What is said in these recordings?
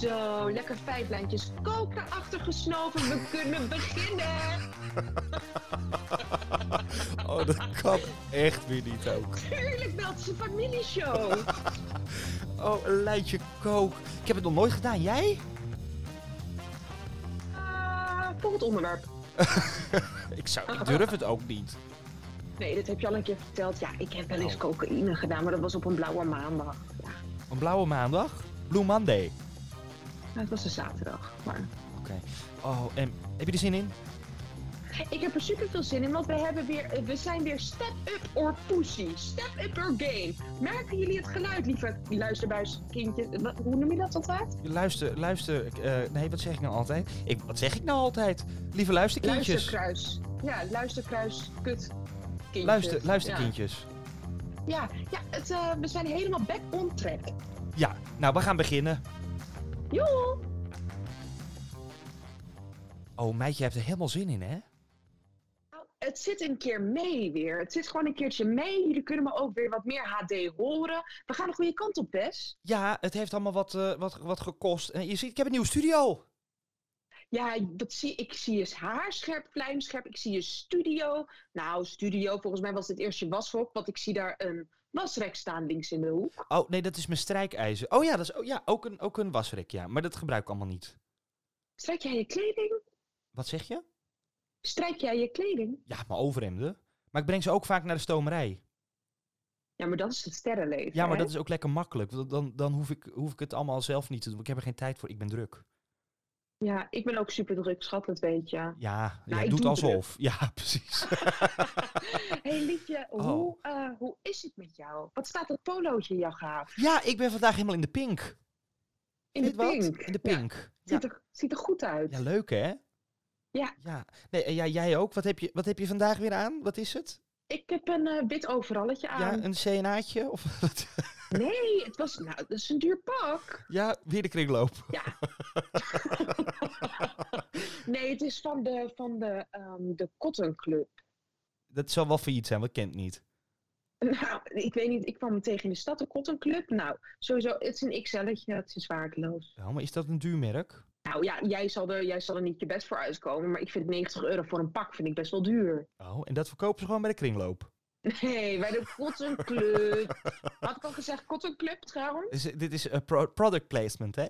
Zo, lekker vijf lijntjes kook erachter gesnoven. We kunnen beginnen. Oh, dat kan echt weer niet ook. Tuurlijk het is een familieshow. Oh, een lijntje kook. Ik heb het nog nooit gedaan. Jij? Ah, volgend onderwerp. Ik, zou, ik durf het ook niet. Nee, dit heb je al een keer verteld. Ja, ik heb wel eens Oh. cocaïne gedaan, maar dat was op een blauwe maandag. Ja, Een blauwe maandag? Blue Monday. Nou, het was een zaterdag. Maar Oké. Oh, en heb je er zin in? ik heb er super veel zin in, want we, hebben weer, we zijn weer step up or pussy. Step up your game. Merken jullie het geluid, lieve luisterbuiskindjes? Hoe noem je dat altijd? Luister, luister. eh, nee, wat zeg ik nou altijd? Ik, wat zeg ik nou altijd? Lieve luisterkindjes. Luisterkruis. Ja, luisterkruis, kut. kindjes. Luister, luisterkindjes. Ja, ja, ja het, eh, we zijn helemaal back on track. Ja, nou, we gaan beginnen. Joe! Oh, meidje hebt er helemaal zin in, hè? Nou, Het zit een keer mee weer. Het zit gewoon een keertje mee. Jullie kunnen me ook weer wat meer HD horen. We gaan de goede kant op, Bes. Ja, het heeft allemaal wat, eh, wat, wat gekost. En je ziet, ik heb een nieuwe studio. Ja, dat zie, ik zie je haar scherp. Ik zie je studio. Nou, studio, volgens mij was dit eerst je washok. Want ik zie daar een wasrek staan links in de hoek. Oh, nee, dat is mijn strijkijzer. Oh ja, dat is oh, ja, ook, een, ook een wasrek, ja. Maar dat gebruik ik allemaal niet. Strijk jij je kleding? Wat zeg je? Strijk jij je kleding? Ja, mijn overhemden. Maar ik breng ze ook vaak naar de stomerij. Ja, maar dat is het sterrenleven. Ja, maar hè? dat is ook lekker makkelijk. Dan, dan hoef, ik, hoef ik het allemaal zelf niet te doen. Ik heb er geen tijd voor. Ik ben druk. Ja, ik ben ook super druk, schat, dat weet je. Ja, Nou, jij doet doe alsof. Ja, precies. hey Liefje, Oh. hoe, eh, hoe is het met jou? Wat staat dat polootje in jouw gaaf? ja, ik ben vandaag helemaal in de pink. In Weet de wat? pink. In de pink. Ja, ziet, er, ziet er goed uit. ja leuk hè? Ja. ja. Nee, ja, jij ook. Wat heb, je, wat heb je vandaag weer aan? Wat is het? Ik heb een eh, wit overalletje aan. Ja, een CNA'tje? Of wat? Nee, het was, nou, dat is een duur pak. ja, weer de kringloop. Ja. nee, het is van de, van de, ehm, de Cotton Club. Dat zal wel failliet zijn, wat kent niet. Nou, ik weet niet, ik kwam hem tegen in de stad, de Cotton Club. Nou, sowieso, het is een XL'tje, het is waardeloos. Ja, maar is dat een duur merk? Nou ja, jij zal, er, jij zal er niet je best voor uitkomen, maar ik vind 90 euro voor een pak vind ik best wel duur. Oh, en dat verkopen ze gewoon bij de kringloop. Nee, bij de Cotton Club. Had ik al gezegd Cotton Club trouwens? Dus, dit is eh, pro- product placement, hè?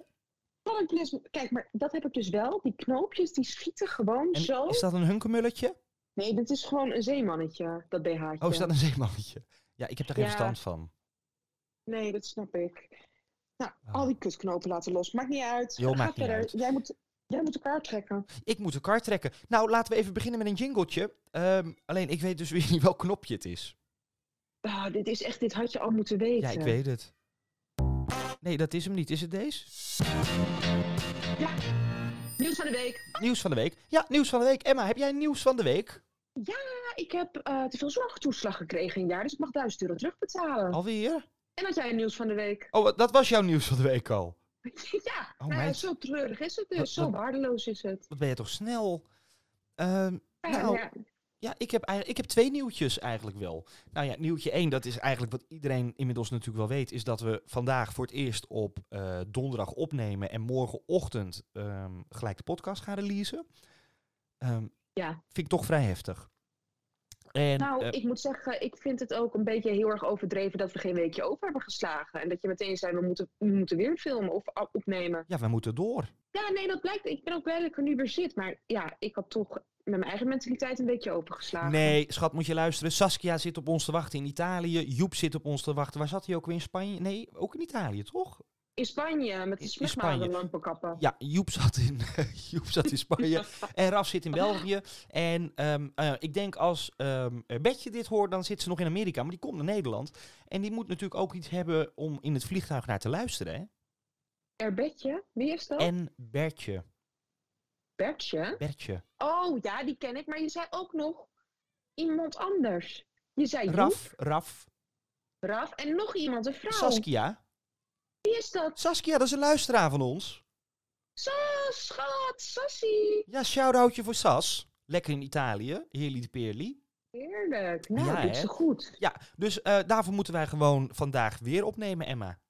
Club, kijk, maar dat heb ik dus wel. Die knoopjes, die schieten gewoon En zo. is dat een hunkemulletje? Nee, dit is gewoon een zeemannetje, dat BH'tje. Oh, is dat een zeemannetje? Ja, ik heb daar geen Ja. verstand van. Nee, dat snap ik. Nou, Oh. al die kutknopen laten los. Maakt niet uit. Joh, Ga verder. uit. Jij moet, jij moet elkaar trekken. Ik moet een kar trekken. Nou, laten we even beginnen met een jingletje. Ehm, alleen, ik weet dus weer niet welk knopje het is. Ah, dit is echt, dit had je al moeten weten. Ja, ik weet het. Nee, dat is hem niet. Is het deze? Ja. Nieuws van de week. Nieuws van de week. Ja, nieuws van de week. Emma, heb jij nieuws van de week? Ja, ik heb eh, te veel zorgtoeslag gekregen in jaar, dus ik mag 1000 euro terugbetalen. Alweer? En had jij een nieuws van de week? Oh, dat was jouw nieuws van de week al. ja, Oh, nou meid. zo treurig is het dus. Wat- zo waardeloos is het. Wat ben je toch snel? Ehm, Ja, Nou, ja. Ja, ik heb, eigenlijk- ik heb twee nieuwtjes eigenlijk wel. Nou ja, nieuwtje één, dat is eigenlijk wat iedereen inmiddels natuurlijk wel weet, is dat we vandaag voor het eerst op eh, donderdag opnemen en morgenochtend ehm, gelijk de podcast gaan releasen. Ehm, Ja. Vind ik toch vrij heftig. En, Nou, eh, ik moet zeggen, ik vind het ook een beetje heel erg overdreven dat we geen weekje over hebben geslagen. En dat je meteen zei, we moeten, we moeten weer filmen of a- opnemen. ja, we moeten door. Ja, nee, dat blijkt. Ik ben ook blij dat ik er nu weer zit. Maar ja, ik had toch met mijn eigen mentaliteit een beetje overgeslagen. Nee, schat, moet je luisteren. Saskia zit op ons te wachten in Italië. Joep zit op ons te wachten. Waar zat hij ook weer in Spanje? Nee, ook in Italië, toch? In Spanje, met de In- in smegmalen Spanje. lampenkappen. Ja, Joep zat in, Joep zat in Spanje en Raf zit in België. En ehm, eh, ik denk als Betje dit hoort, dan zit ze nog in Amerika, maar die komt naar Nederland. En die moet natuurlijk ook iets hebben om in het vliegtuig naar te luisteren. Hè? Erbetje, wie is dat? En Bertje, Bertje? Bertje. Oh, ja, die ken ik. Maar je zei ook nog iemand anders. Je zei Joep, Raf, Raf, Raf en nog iemand, een vrouw. Saskia. Wie is dat? Saskia, dat is een luisteraar van ons. Sas, schat, Sassie. Ja, shout-outje voor Sas. Lekker in Italië, heerly de peerly. Heerlijk. Nou, Ja, doet ze goed. Ja, dus eh, daarvoor moeten wij gewoon vandaag weer opnemen, Emma.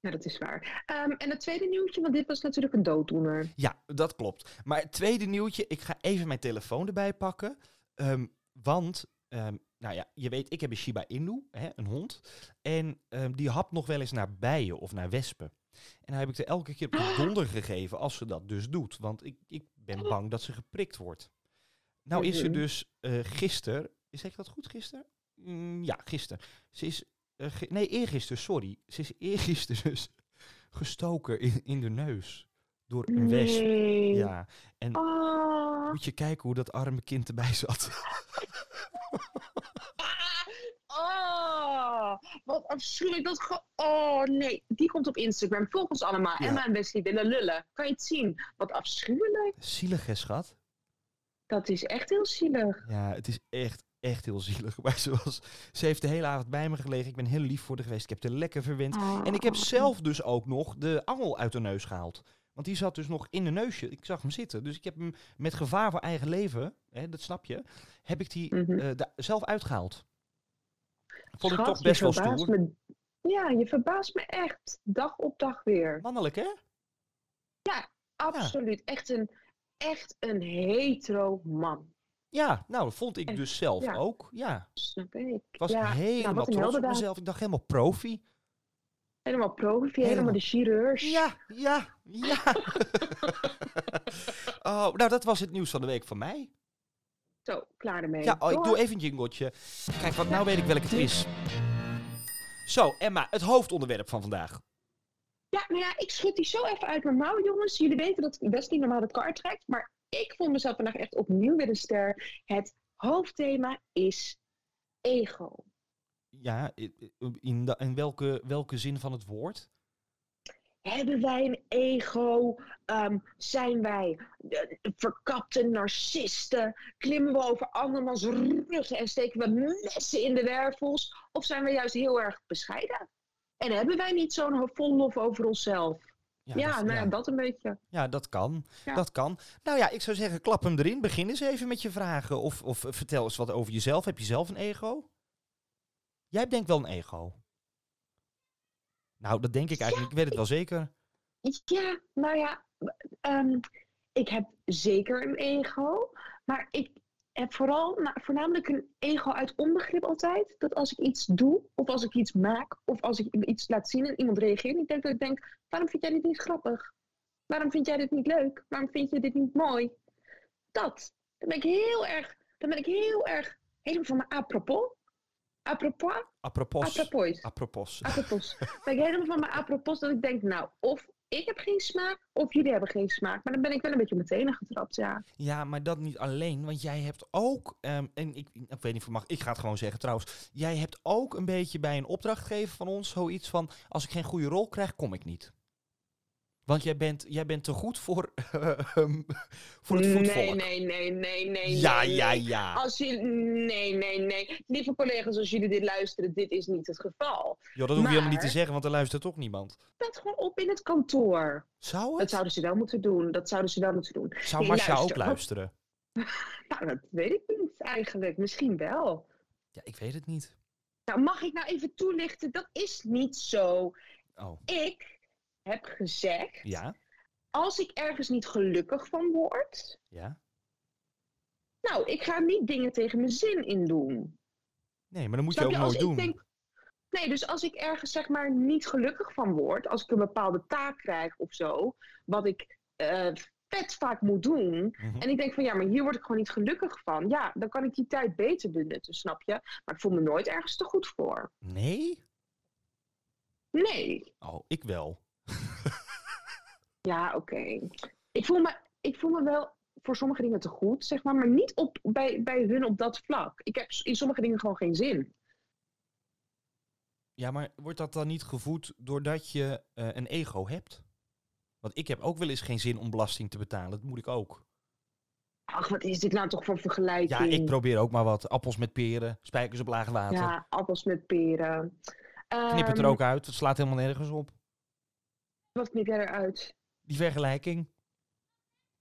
Ja, dat is waar. Ehm, en het tweede nieuwtje, want dit was natuurlijk een dooddoener. Ja, dat klopt. Maar het tweede nieuwtje, ik ga even mijn telefoon erbij pakken. Ehm, want, ehm, nou ja, je weet, ik heb een Shiba Inu, hè, een hond. En ehm, die hapt nog wel eens naar bijen of naar wespen. En dan heb ik er elke keer op de donder gegeven als ze dat dus doet. Want ik, ik ben bang dat ze geprikt wordt. Nou is ze dus eh gisteren, zeg ik dat goed gisteren? Mm, ja, gisteren. Ze is, eh, ge- nee eergisteren, sorry. Ze is eergisteren dus gestoken in, in de neus door een wesp. Nee. Ja, en Oh. moet je kijken hoe dat arme kind erbij zat. Ah, oh, wat afschuwelijk. Dat ge- oh nee, die komt op Instagram. Volg ons allemaal. Ja. Emma en Wesley willen lullen. Kan je het zien? Wat afschuwelijk. Zielig, hè, schat? Dat is echt heel zielig. Ja, het is echt, echt heel zielig. Maar ze, was, ze heeft de hele avond bij me gelegen. Ik ben heel lief voor haar geweest. Ik heb haar lekker verwend. En ik heb Oh. zelf dus ook nog de angel uit de neus gehaald. Want die zat dus nog in de neusje. Ik zag hem zitten. Dus ik heb hem met gevaar voor eigen leven, hè, dat snap je, heb ik die Mhm. eh, zelf uitgehaald. Vond ik toch best wel stoer. me- Ja, je verbaast me echt. Dag op dag weer. Mannelijk, hè? Absoluut. Echt een, echt een hetero man. Ja, nou, dat vond ik dus zelf ja. ook. Ja, Snap ik. ik was ja, helemaal nou, trots op mezelf. Ik dacht helemaal profi. Helemaal profi, Helemaal. helemaal de chirurg. Ja, ja, ja. oh, nou, dat was het nieuws van de week van mij. Zo, klaar ermee. Ja, oh, ik doe even een jingletje. Kijk, want nou weet ik welk het is. Zo, Emma, het hoofdonderwerp van vandaag. Ja, nou ja, ik schud die zo even uit mijn mouw, jongens. Jullie weten dat Wesley normaal de kaart trekt, maar ik voel mezelf vandaag echt opnieuw weer een ster. Het hoofdthema is ego. Ja, in, in welke, welke zin van het woord? Hebben wij een ego? Ehm, zijn wij eh, verkapte narcisten? Klimmen we over andermans ruggen en steken we messen in de wervels? Of zijn we juist heel erg bescheiden? En hebben wij niet zo'n vol lof over onszelf? Ja, dat, nou ja, dat een beetje. ja, dat kan. Ja. Dat kan. Nou ja, ik zou zeggen, klap hem erin. Begin eens even met je vragen. Of, of vertel eens wat over jezelf. Heb je zelf een ego? Jij hebt denk ik wel een ego. Nou, dat denk ik eigenlijk. Ik weet het wel zeker. Ja, nou ja, ehm, ik heb zeker een ego, maar ik heb vooral, nou, voornamelijk een ego uit onbegrip altijd. Dat als ik iets doe, of als ik iets maak, of als ik iets laat zien en iemand reageert, ik denk dat ik denk, waarom vind jij dit niet grappig? Waarom vind jij dit niet leuk? Waarom vind je dit niet mooi? Dat. Dan ben ik heel erg, dan ben ik heel erg, helemaal van mijn apropos. Apropos? Apropos. Apropos. Apropos. ik helemaal van mijn apropos dat ik denk, nou, of ik heb geen smaak, of jullie hebben geen smaak. Maar dan ben ik wel een beetje tenen getrapt, ja. Ja, maar dat niet alleen, want jij hebt ook, ehm, en ik, ik weet niet of mag, ik ga het gewoon zeggen trouwens, jij hebt ook een beetje bij een opdrachtgever van ons zoiets van, als ik geen goede rol krijg, kom ik niet. Want jij bent, jij bent te goed voor, ehm, voor het voetvolk. Nee, nee, nee, nee, nee. ja, nee, ja, ja. Als jullie, nee, nee, nee. Lieve collega's, als jullie dit luisteren, dit is niet het geval. Joh, dat hoef je helemaal niet te zeggen, want er luistert toch niemand. Dat gewoon op in het kantoor. Zou Dat het? zouden ze wel moeten doen. Dat zouden ze wel moeten doen. Zou Nee, ook luisteren? Nou, dat weet ik niet eigenlijk. Misschien wel. Ja, ik weet het niet. Nou, mag ik nou even toelichten? Dat is niet zo. Oh, Ik heb gezegd, ja, als ik ergens niet gelukkig van word, ja. nou, ik ga niet dingen tegen mijn zin in doen. Nee, maar dan moet je Snap ook je? Nooit doen. denk, nee, dus als ik ergens zeg maar niet gelukkig van word, als ik een bepaalde taak krijg of zo, wat ik eh, vet vaak moet doen, Mhm. en ik denk van ja, maar hier word ik gewoon niet gelukkig van, ja, dan kan ik die tijd beter benutten, snap je? Maar ik voel me nooit ergens te goed voor. Nee? Nee. Oh, ik wel. Ja, oké. Ik, voel me, ik voel me wel voor sommige dingen te goed, zeg maar, maar niet op, bij, bij hun op dat vlak. Ik heb in sommige dingen gewoon geen zin. Ja, maar wordt dat dan niet gevoed doordat je eh, een ego hebt? Want ik heb ook wel eens geen zin om belasting te betalen. Dat moet ik ook. Ach, wat is dit nou toch voor vergelijking? Ja, ik probeer ook maar wat. Appels met peren, spijkers op laag water. Ja, appels met peren. Knip het er Ehm, ook uit. Het slaat helemaal nergens op. Wat knip jij eruit? Die vergelijking.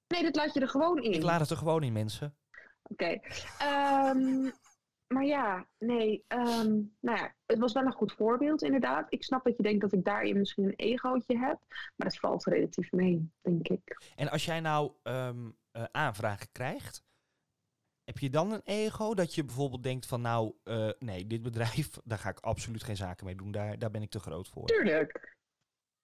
Nee, dat laat je er gewoon in. Ik laat het er gewoon in, mensen. Oké. Ehm, maar ja, nee. ehm, nou ja, het was wel een goed voorbeeld, inderdaad. Ik snap dat je denkt dat ik daarin misschien een egootje heb. Maar het valt relatief mee, denk ik. En als jij nou ehm, eh, aanvragen krijgt, heb je dan een ego dat je bijvoorbeeld denkt van nou, eh, nee, dit bedrijf, daar ga ik absoluut geen zaken mee doen. Daar, daar ben ik te groot voor. Tuurlijk.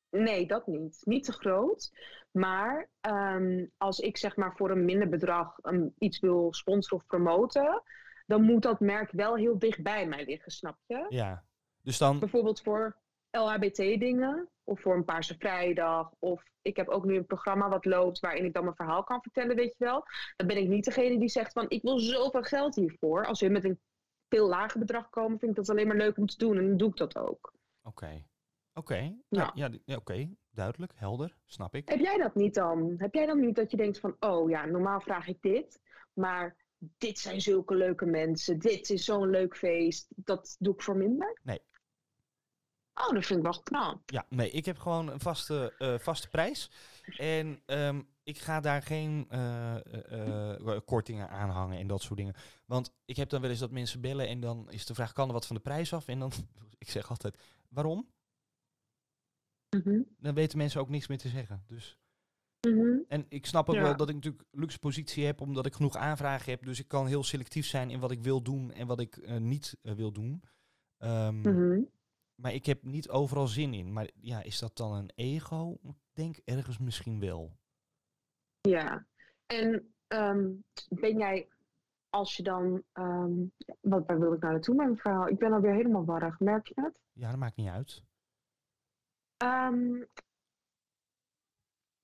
Nee, dat niet. Niet te groot. Maar ehm, als ik zeg maar voor een minder bedrag um, iets wil sponsoren of promoten, dan moet dat merk wel heel dicht bij mij liggen, snap je? Ja. Dus dan, Bijvoorbeeld voor LHBT-dingen of voor een Paarse Vrijdag. Of ik heb ook nu een programma wat loopt waarin ik dan mijn verhaal kan vertellen, weet je wel. Dan ben ik niet degene die zegt van ik wil zoveel geld hiervoor. Als we met een veel lager bedrag komen, vind ik dat alleen maar leuk om te doen en dan doe ik dat ook. oké. Oké, Ja. ja, ja, oké, duidelijk, helder, snap ik. Heb jij dat niet dan? Heb jij dan niet dat je denkt van, oh ja, normaal vraag ik dit, maar dit zijn zulke leuke mensen, dit is zo'n leuk feest, dat doe ik voor minder? Nee. Oh, dat vind ik wel knap. Ja, nee, ik heb gewoon een vaste, eh, vaste prijs. En ehm, ik ga daar geen eh, eh, kortingen aan hangen en dat soort dingen. Want ik heb dan wel eens dat mensen bellen en dan is de vraag, kan er wat van de prijs af? En dan, ik zeg altijd, waarom? Mhm, Dan weten mensen ook niks meer te zeggen. Dus, mhm. en ik snap ook Ja. wel dat ik natuurlijk luxe positie heb, omdat ik genoeg aanvragen heb. Dus ik kan heel selectief zijn in wat ik wil doen en wat ik eh, niet eh, wil doen. Ehm, Mhm. Maar ik heb niet overal zin in. Maar ja, is dat dan een ego? Ik denk ergens misschien wel. Ja. En ehm, ben jij, als je dan, ehm, wat, waar wil ik nou naartoe met mijn verhaal? Ik ben alweer helemaal warrig, merk je het? Ja, dat maakt niet uit. Ehm,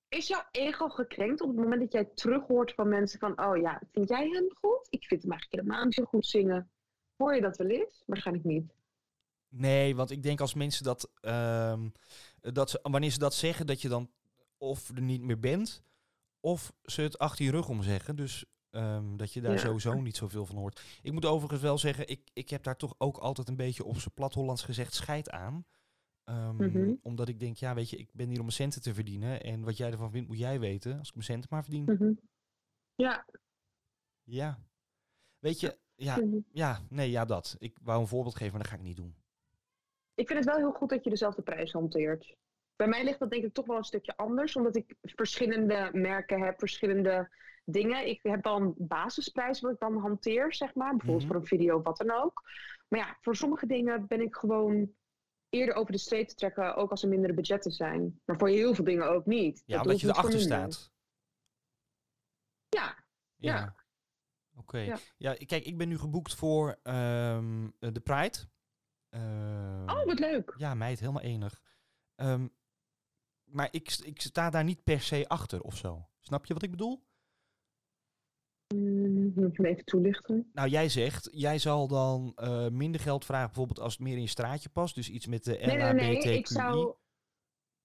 is jouw ego gekrenkt op het moment dat jij terughoort van mensen van, oh ja, vind jij hem goed? Ik vind hem eigenlijk helemaal niet zo goed zingen. Hoor je dat wel eens? Waarschijnlijk niet. Nee, want ik denk als mensen dat, ehm, dat ze, wanneer ze dat zeggen, dat je dan of er niet meer bent, of ze het achter je rug om zeggen. Dus ehm, dat je daar Ja. sowieso niet zoveel van hoort. Ik moet overigens wel zeggen, ik, ik heb daar toch ook altijd een beetje op zijn plat Hollands gezegd scheid aan. Ehm, Mhm. Omdat ik denk, ja, weet je, ik ben hier om mijn centen te verdienen. En wat jij ervan vindt, moet jij weten. Als ik mijn centen maar verdien. Mhm. Ja. Ja. Weet je, ja, ja, nee, ja, dat. Ik wou een voorbeeld geven, maar dat ga ik niet doen. Ik vind het wel heel goed dat je dezelfde prijs hanteert. Bij mij ligt dat denk ik toch wel een stukje anders, omdat ik verschillende merken heb, verschillende dingen. Ik heb dan een basisprijs wat ik dan hanteer, zeg maar. Bijvoorbeeld Mhm. voor een video of wat dan ook. Maar ja, voor sommige dingen ben ik gewoon eerder over de streep te trekken, ook als er mindere budgetten zijn. Maar voor heel veel dingen ook niet. Ja, Dat omdat je erachter staat. Ja, Ja. Ja. Oké. Ja. Ja. kijk, ik ben nu geboekt voor ehm, eh, de Pride. Ehm, oh wat leuk. Ja, meid, helemaal enig. Ehm, maar ik, ik sta daar niet per se achter of zo. Snap je wat ik bedoel? Moet je me even toelichten? Nou, jij zegt, jij zal dan eh, minder geld vragen, bijvoorbeeld als het meer in je straatje past. Dus iets met de Nee, nee, nee. Ik LHBTQI. zou,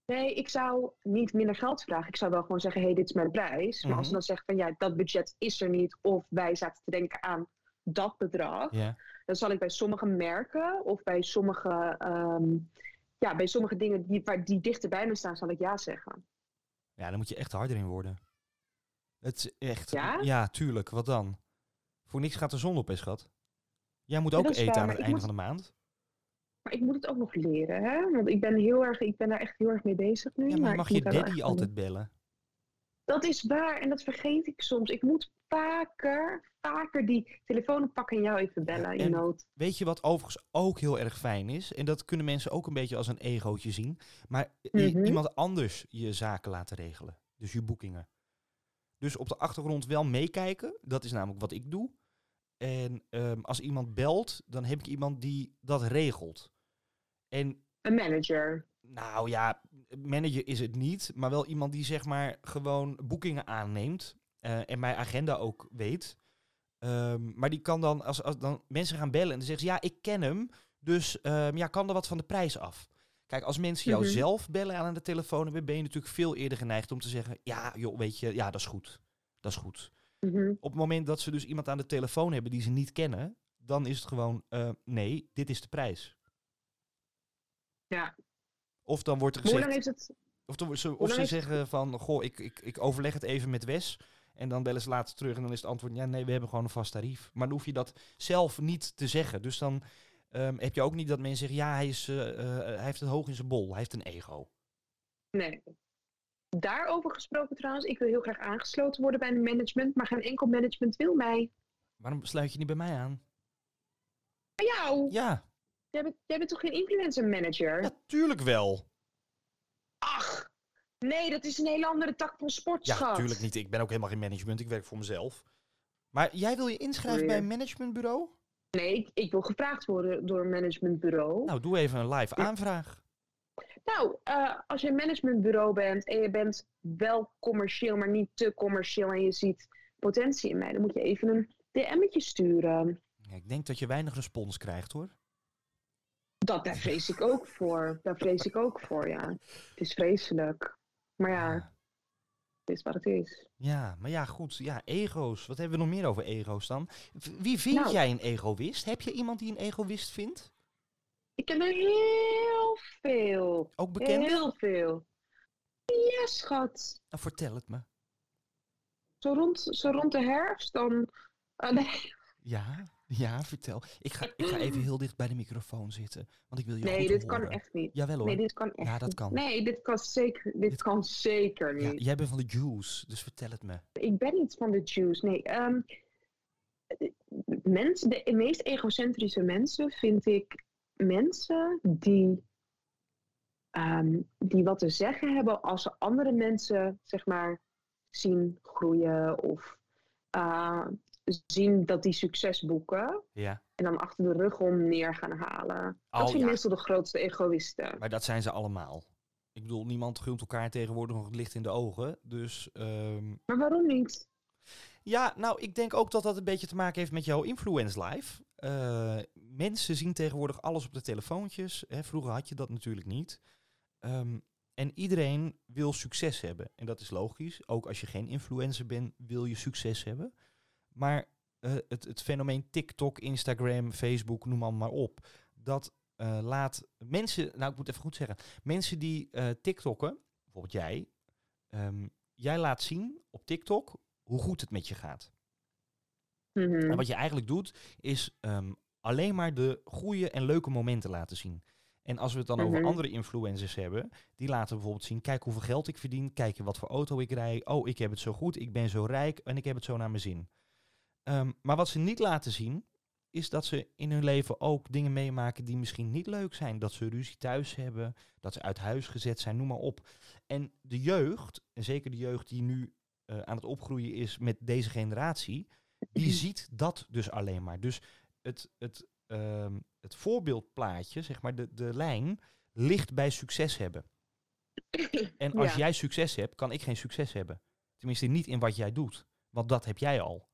nee, ik zou niet minder geld vragen. Ik zou wel gewoon zeggen, hé, hey, dit is mijn prijs. Maar als Mhm. ze dan zeggen van, ja, dat budget is er niet. Of wij zaten te denken aan dat bedrag. Ja. Dan zal ik bij sommige merken of bij sommige, ehm, ja, bij sommige dingen die, waar, die dichter bij me staan, zal ik ja zeggen. ja, dan moet je echt harder in worden. Het is echt. Ja? tuurlijk. Wat dan? Voor niks gaat de zon op, hè, schat. Jij moet ook is eten waar, aan het einde moet- van de maand. Maar ik moet het ook nog leren, hè? Want ik ben, heel erg, ik ben daar echt heel erg mee bezig nu. Ja, maar mag je daddy altijd bellen? Dat is waar en dat vergeet ik soms. Ik moet vaker, vaker die telefoon oppakken en jou even bellen in nood. Weet je wat overigens ook heel erg fijn is? En dat kunnen mensen ook een beetje als een egootje zien. Maar Mhm. iemand anders je zaken laten regelen. Dus je boekingen. Dus op de achtergrond wel meekijken. Dat is namelijk wat ik doe. En ehm, als iemand belt, dan heb ik iemand die dat regelt. En Een manager. nou ja, manager is het niet. Maar wel iemand die zeg maar gewoon boekingen aanneemt. eh, en mijn agenda ook weet. Ehm, maar die kan dan, als, als dan mensen gaan bellen en dan zeggen ze, ja, ik ken hem. Dus ehm, ja, kan er wat van de prijs af? Kijk, als mensen jou Mhm. zelf bellen aan de telefoon hebben, ben je natuurlijk veel eerder geneigd om te zeggen, ja, joh, weet je, ja, dat is goed. Dat is goed. Mhm. Op het moment dat ze dus iemand aan de telefoon hebben die ze niet kennen, dan is het gewoon, eh, nee, dit is de prijs. Ja. Of dan wordt er Hoe gezegd, lang is het? of, dan, ze, Hoe of ze zeggen van, goh, ik, ik, ik overleg het even met Wes. En dan bellen ze later terug en dan is het antwoord, ja nee, we hebben gewoon een vast tarief. Maar dan hoef je dat zelf niet te zeggen. Dus dan ehm, heb je ook niet dat mensen zeggen, ja, hij, is, eh, eh, hij heeft het hoog in zijn bol, hij heeft een ego. Nee. Daarover gesproken trouwens, ik wil heel graag aangesloten worden bij een management, maar geen enkel management wil mij. Waarom sluit je niet bij mij aan? Bij jou? Ja, Jij bent, jij bent toch geen influencer manager? natuurlijk wel. Ach, nee, dat is een hele andere tak van sport, Ja, natuurlijk niet. Ik ben ook helemaal geen management, ik werk voor mezelf. Maar jij wil je inschrijven bij een managementbureau? Nee, ik, ik wil gevraagd worden door een managementbureau. Nou, doe even een live aanvraag. Nou, eh, als je een managementbureau bent en je bent wel commercieel, maar niet te commercieel en je ziet potentie in mij, dan moet je even een DM'tje sturen. Ja, ik denk dat je weinig respons krijgt hoor. Dat, daar vrees ik ook voor. Daar vrees ik ook voor, ja. Het is vreselijk. Maar ja, is wat het is. Ja, maar ja, goed. Ja, ego's. Wat hebben we nog meer over ego's dan? Wie vind Nou. jij een egoïst? Heb je iemand die een egoïst vindt? Ik ken er heel veel. Ook bekend? Heel veel. Ja, schat. Nou, vertel het me. Zo rond, zo rond de herfst dan... ah, nee, Ja, ja, vertel. Ik ga, ik ga even heel dicht bij de microfoon zitten, want ik wil je nee dit kan echt niet. Jawel hoor. Nee, dit kan echt Ja, dat kan. Nee, dit kan zeker, dit Dit- kan zeker Ja, niet. jij bent van de juice, dus vertel het me. Ik ben niet van de Jews. Nee, ehm, mensen, de meest egocentrische mensen vind ik mensen die, ehm, die wat te zeggen hebben als ze andere mensen, zeg maar, zien groeien of eh, zien dat die succes boeken Ja, en dan achter de rug om neer gaan halen. Oh, dat zijn ja. meestal de grootste egoïsten. maar dat zijn ze allemaal. Ik bedoel, niemand gunt elkaar tegenwoordig nog het licht in de ogen. Dus ehm, Maar waarom niet? ja, nou, ik denk ook dat dat een beetje te maken heeft met jouw influence life. Eh, mensen zien tegenwoordig alles op de telefoontjes. Hè, vroeger had je dat natuurlijk niet. Ehm, en iedereen wil succes hebben. En dat is logisch. Ook als je geen influencer bent, wil je succes hebben. Maar eh, het, het fenomeen TikTok, Instagram, Facebook, noem allemaal maar op. Dat eh, laat mensen, nou ik moet even goed zeggen, mensen die eh TikTokken, bijvoorbeeld jij, ehm, jij laat zien op TikTok hoe goed het met je gaat. Mhm. En wat je eigenlijk doet, is ehm, alleen maar de goede en leuke momenten laten zien. En als we het dan over Mhm. andere influencers hebben, die laten bijvoorbeeld zien, kijk hoeveel geld ik verdien, kijk wat voor auto ik rij, oh ik heb het zo goed, ik ben zo rijk en ik heb het zo naar mijn zin. Ehm, maar wat ze niet laten zien, is dat ze in hun leven ook dingen meemaken die misschien niet leuk zijn. Dat ze ruzie thuis hebben, dat ze uit huis gezet zijn, noem maar op. En de jeugd, en zeker de jeugd die nu eh, aan het opgroeien is met deze generatie, die ziet dat dus alleen maar. Dus het, het, ehm, het voorbeeldplaatje, zeg maar, de, de lijn, ligt bij succes hebben. En als Ja. jij succes hebt, kan ik geen succes hebben. Tenminste, niet in wat jij doet. Want dat heb jij al.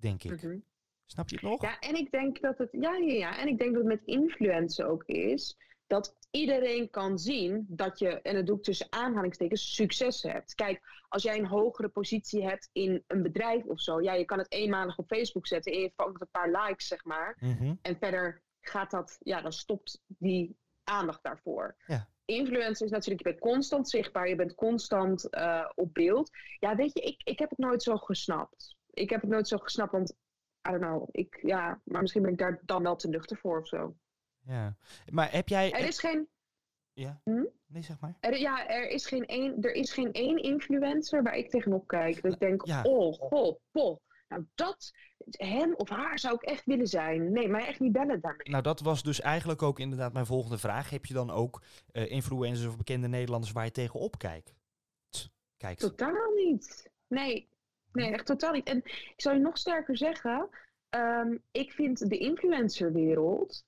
Denk ik. Mhm. Snap je het nog? Ja, en ik denk dat het, ja, ja, ja, en ik denk dat het met influencen ook is dat iedereen kan zien dat je, en dat doe ik tussen aanhalingstekens, succes hebt. Kijk, als jij een hogere positie hebt in een bedrijf of zo, ja, je kan het eenmalig op Facebook zetten en je vangt een paar likes, zeg maar. Mhm. En verder gaat dat, ja, dan stopt die aandacht daarvoor. Ja. Influencer is natuurlijk, je bent constant zichtbaar, je bent constant eh, op beeld. Ja, weet je, ik, ik heb het nooit zo gesnapt. Ik heb het nooit zo gesnapt, want, I don't know, ik, ja, maar misschien ben ik daar dan wel te nuchter voor of zo. Ja. Maar heb jij... Er is geen, Ja? Hm? Nee, zeg maar. er, ja, er is geen één, er is geen één influencer waar ik tegenop kijk. Dat ik denk, Ja. oh, goh, poh. Nou, dat, hem of haar zou ik echt willen zijn. Nee, mij echt niet bellen daarmee. Nou, dat was dus eigenlijk ook inderdaad mijn volgende vraag. Heb je dan ook eh, influencers of bekende Nederlanders waar je tegenop kijkt? Kijkt. Totaal niet. Nee, nee, echt totaal niet. En ik zal je nog sterker zeggen, ehm, ik vind de influencerwereld.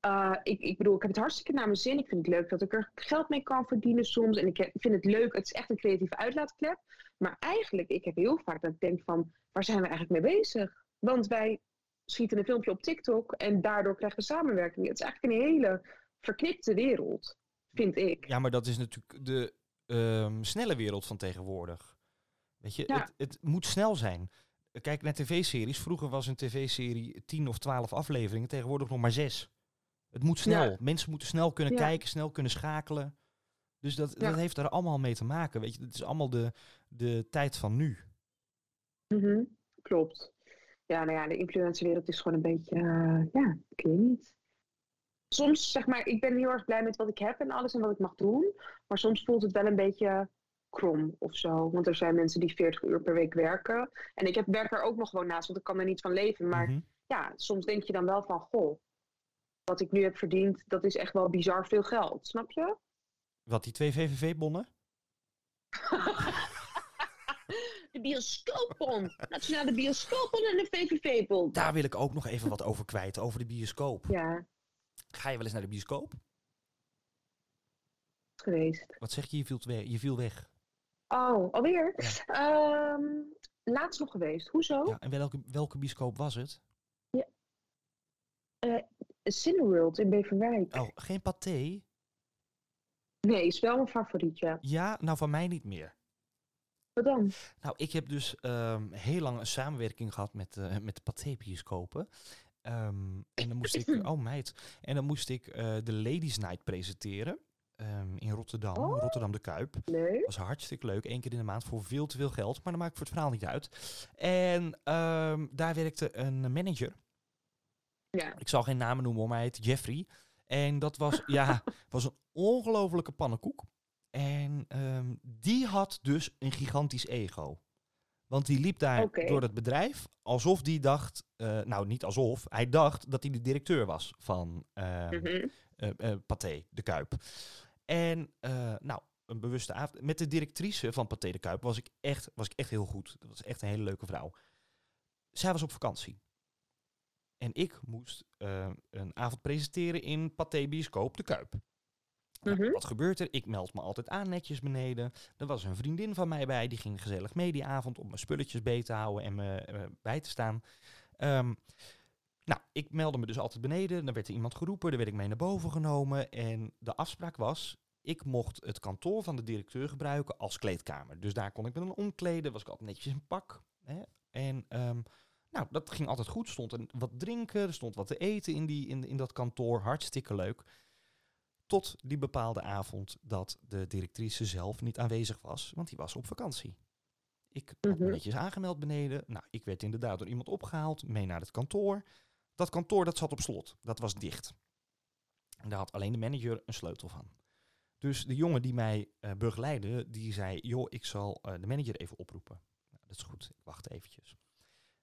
eh, ik, ik bedoel, ik heb het hartstikke naar mijn zin. Ik vind het leuk dat ik er geld mee kan verdienen soms. En ik vind het leuk, het is echt een creatieve uitlaatklep. Maar eigenlijk, ik heb heel vaak dat ik denk van, waar zijn we eigenlijk mee bezig? Want wij schieten een filmpje op TikTok en daardoor krijgen we samenwerking. Het is eigenlijk een hele verknipte wereld, vind ik. Ja, maar dat is natuurlijk de ehm, snelle wereld van tegenwoordig. Weet je, Ja. het, het moet snel zijn. Kijk naar tv-series. Vroeger was een tv-serie 10 of 12 afleveringen, tegenwoordig nog maar 6. Het moet snel. Ja. Mensen moeten snel kunnen Ja. kijken, snel kunnen schakelen. Dus dat, dat heeft er allemaal mee te maken. Weet je, het is allemaal de, de tijd van nu. Mhm, Klopt. Ja, nou ja, de influencerwereld is gewoon een beetje, eh, ja, ik weet niet. Soms zeg maar, ik ben heel erg blij met wat ik heb en alles en wat ik mag doen. Maar soms voelt het wel een beetje krom of zo. Want er zijn mensen die 40 uur per week werken. En ik heb, werk er ook nog gewoon naast, want ik kan er niet van leven. Maar Mhm. ja, soms denk je dan wel van, goh, wat ik nu heb verdiend, dat is echt wel bizar veel geld. Snap je? Wat, die twee VVV-bonnen? De bioscoopbon. Nationale bioscoopbon en de VVV-bon. Daar wil ik ook nog even wat over kwijt, over de bioscoop. Ja, Ga je wel eens naar de bioscoop? geweest. Wat zeg je, je viel, je viel weg. Oh, alweer? Ehm, laatst nog geweest. Hoezo? Ja, en welke, welke bioscoop was het? Cineworld in Beverwijk. Oh, geen paté? Nee, is wel mijn favorietje. Ja, nou van mij niet meer. Wat dan? Nou, ik heb dus ehm, heel lang een samenwerking gehad met, eh, met de paté-bioscopen. Ehm, en dan moest ik, oh meid, en dan moest ik eh, de Ladies Night presenteren ehm, in Rotterdam, Oh. Rotterdam de Kuip. Leuk. was hartstikke leuk, één keer in de maand voor veel te veel geld, maar dat maakt voor het verhaal niet uit. En ehm, daar werkte een manager. Ja. Ik zal geen namen noemen, maar hij heet Jeffrey. En dat was, ja, was een ongelofelijke pannenkoek. En ehm, die had dus een gigantisch ego. Want die liep daar door het bedrijf alsof die dacht, eh, nou niet alsof, hij dacht dat hij de directeur was van eh, Pathé de Kuip. En eh, nou, een bewuste avond. Met de directrice van Pathé de Kuip was ik, echt, was ik echt heel goed. Dat was echt een hele leuke vrouw. Zij was op vakantie. En ik moest eh, een avond presenteren in Pathé Bioscoop de Kuip. Nou, Mhm. wat gebeurt er? Ik meld me altijd aan netjes beneden. Er was een vriendin van mij bij, die ging gezellig mee die avond om mijn spulletjes bij te houden en me eh, bij te staan. Ehm, nou, ik meldde me dus altijd beneden. Dan werd er iemand geroepen, daar werd ik mee naar boven genomen. En de afspraak was, ik mocht het kantoor van de directeur gebruiken als kleedkamer. Dus daar kon ik me dan omkleden, was ik altijd netjes in pak. Hè? En ehm, nou, dat ging altijd goed. Er stond een, wat drinken, er stond wat te eten in, die, in, in dat kantoor. Hartstikke leuk. Tot die bepaalde avond dat de directrice zelf niet aanwezig was, want die was op vakantie. Ik had me Mhm. netjes aangemeld beneden. Nou, ik werd inderdaad door iemand opgehaald, mee naar het kantoor. Dat kantoor dat zat op slot, dat was dicht. En daar had alleen de manager een sleutel van. Dus de jongen die mij eh, begeleidde, die zei, joh, ik zal eh, de manager even oproepen. Nou, dat is goed, ik wacht eventjes.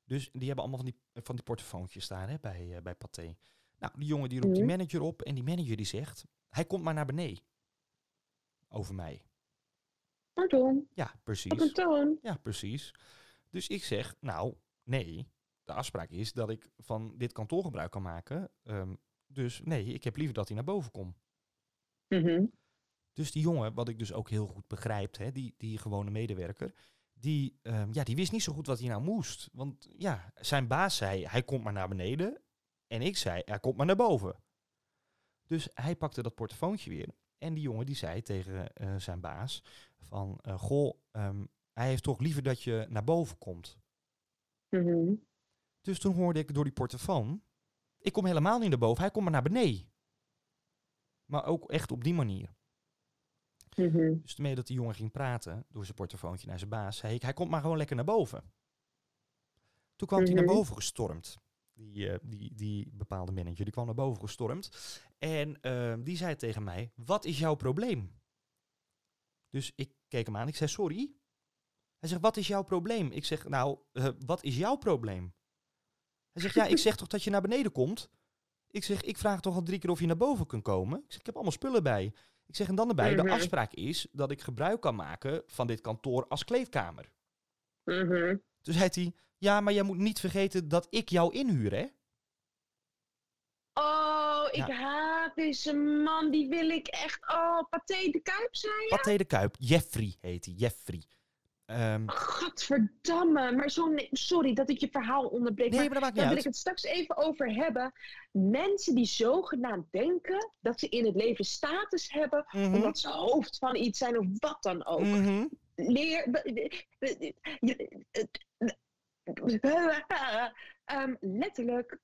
Dus die hebben allemaal van die, van die portofoontjes staan hè, bij, eh, bij Pathé. Nou, die jongen die roept die Mhm. manager op en die manager die zegt, hij komt maar naar beneden. Over mij. Pardon. Ja, Op een precies. toon. Ja, precies. Dus ik zeg, nou, nee. De afspraak is dat ik van dit kantoor gebruik kan maken. Ehm, dus nee, ik heb liever dat hij naar boven komt. Mhm. Dus die jongen, wat ik dus ook heel goed begrijp, hè, die, die gewone medewerker, die, ehm, ja, die wist niet zo goed wat hij nou moest. Want ja, zijn baas zei, hij komt maar naar beneden. En ik zei, hij komt maar naar boven. Dus hij pakte dat portofoontje weer. En die jongen die zei tegen eh, zijn baas van, eh, goh, ehm, hij heeft toch liever dat je naar boven komt. Mhm. Dus toen hoorde ik door die portofoon, ik kom helemaal niet naar boven, hij komt maar naar beneden. Maar ook echt op die manier. Mhm. Dus ermee dat die jongen ging praten door zijn portofoontje naar zijn baas, zei ik, hij komt maar gewoon lekker naar boven. Toen kwam hij naar Mhm. boven gestormd. Die, eh, die, die bepaalde manager, die kwam naar boven gestormd. En eh, die zei tegen mij, wat is jouw probleem? Dus ik keek hem aan, ik zei, sorry. Hij zegt, wat is jouw probleem? Ik zeg, nou, eh, wat is jouw probleem? Hij zegt, ja, ik zeg toch dat je naar beneden komt? Ik zeg, ik vraag toch al drie keer of je naar boven kunt komen? Ik zeg, ik heb allemaal spullen bij. Ik zeg, en dan erbij, Mhm. de afspraak is dat ik gebruik kan maken van dit kantoor als kleedkamer. Mhm. Toen zei hij, ja, maar jij moet niet vergeten dat ik jou inhuur, hè? Oh, ik Ja. haat deze man. Die wil ik echt. Oh, Pathé de Kuip, zei je? Pathé de Kuip, Jeffrey heet hij, Jeffrey. Ehm, Gadverdamme. Maar zo, sorry dat ik je verhaal onderbreek. nee, maar maar dat maakt niet daar wil ik het straks even over hebben. Mensen die zogenaamd denken dat ze in het leven status hebben. Mhm, omdat ze hoofd van iets zijn of wat dan ook. mhm. Leer. Ehm, letterlijk.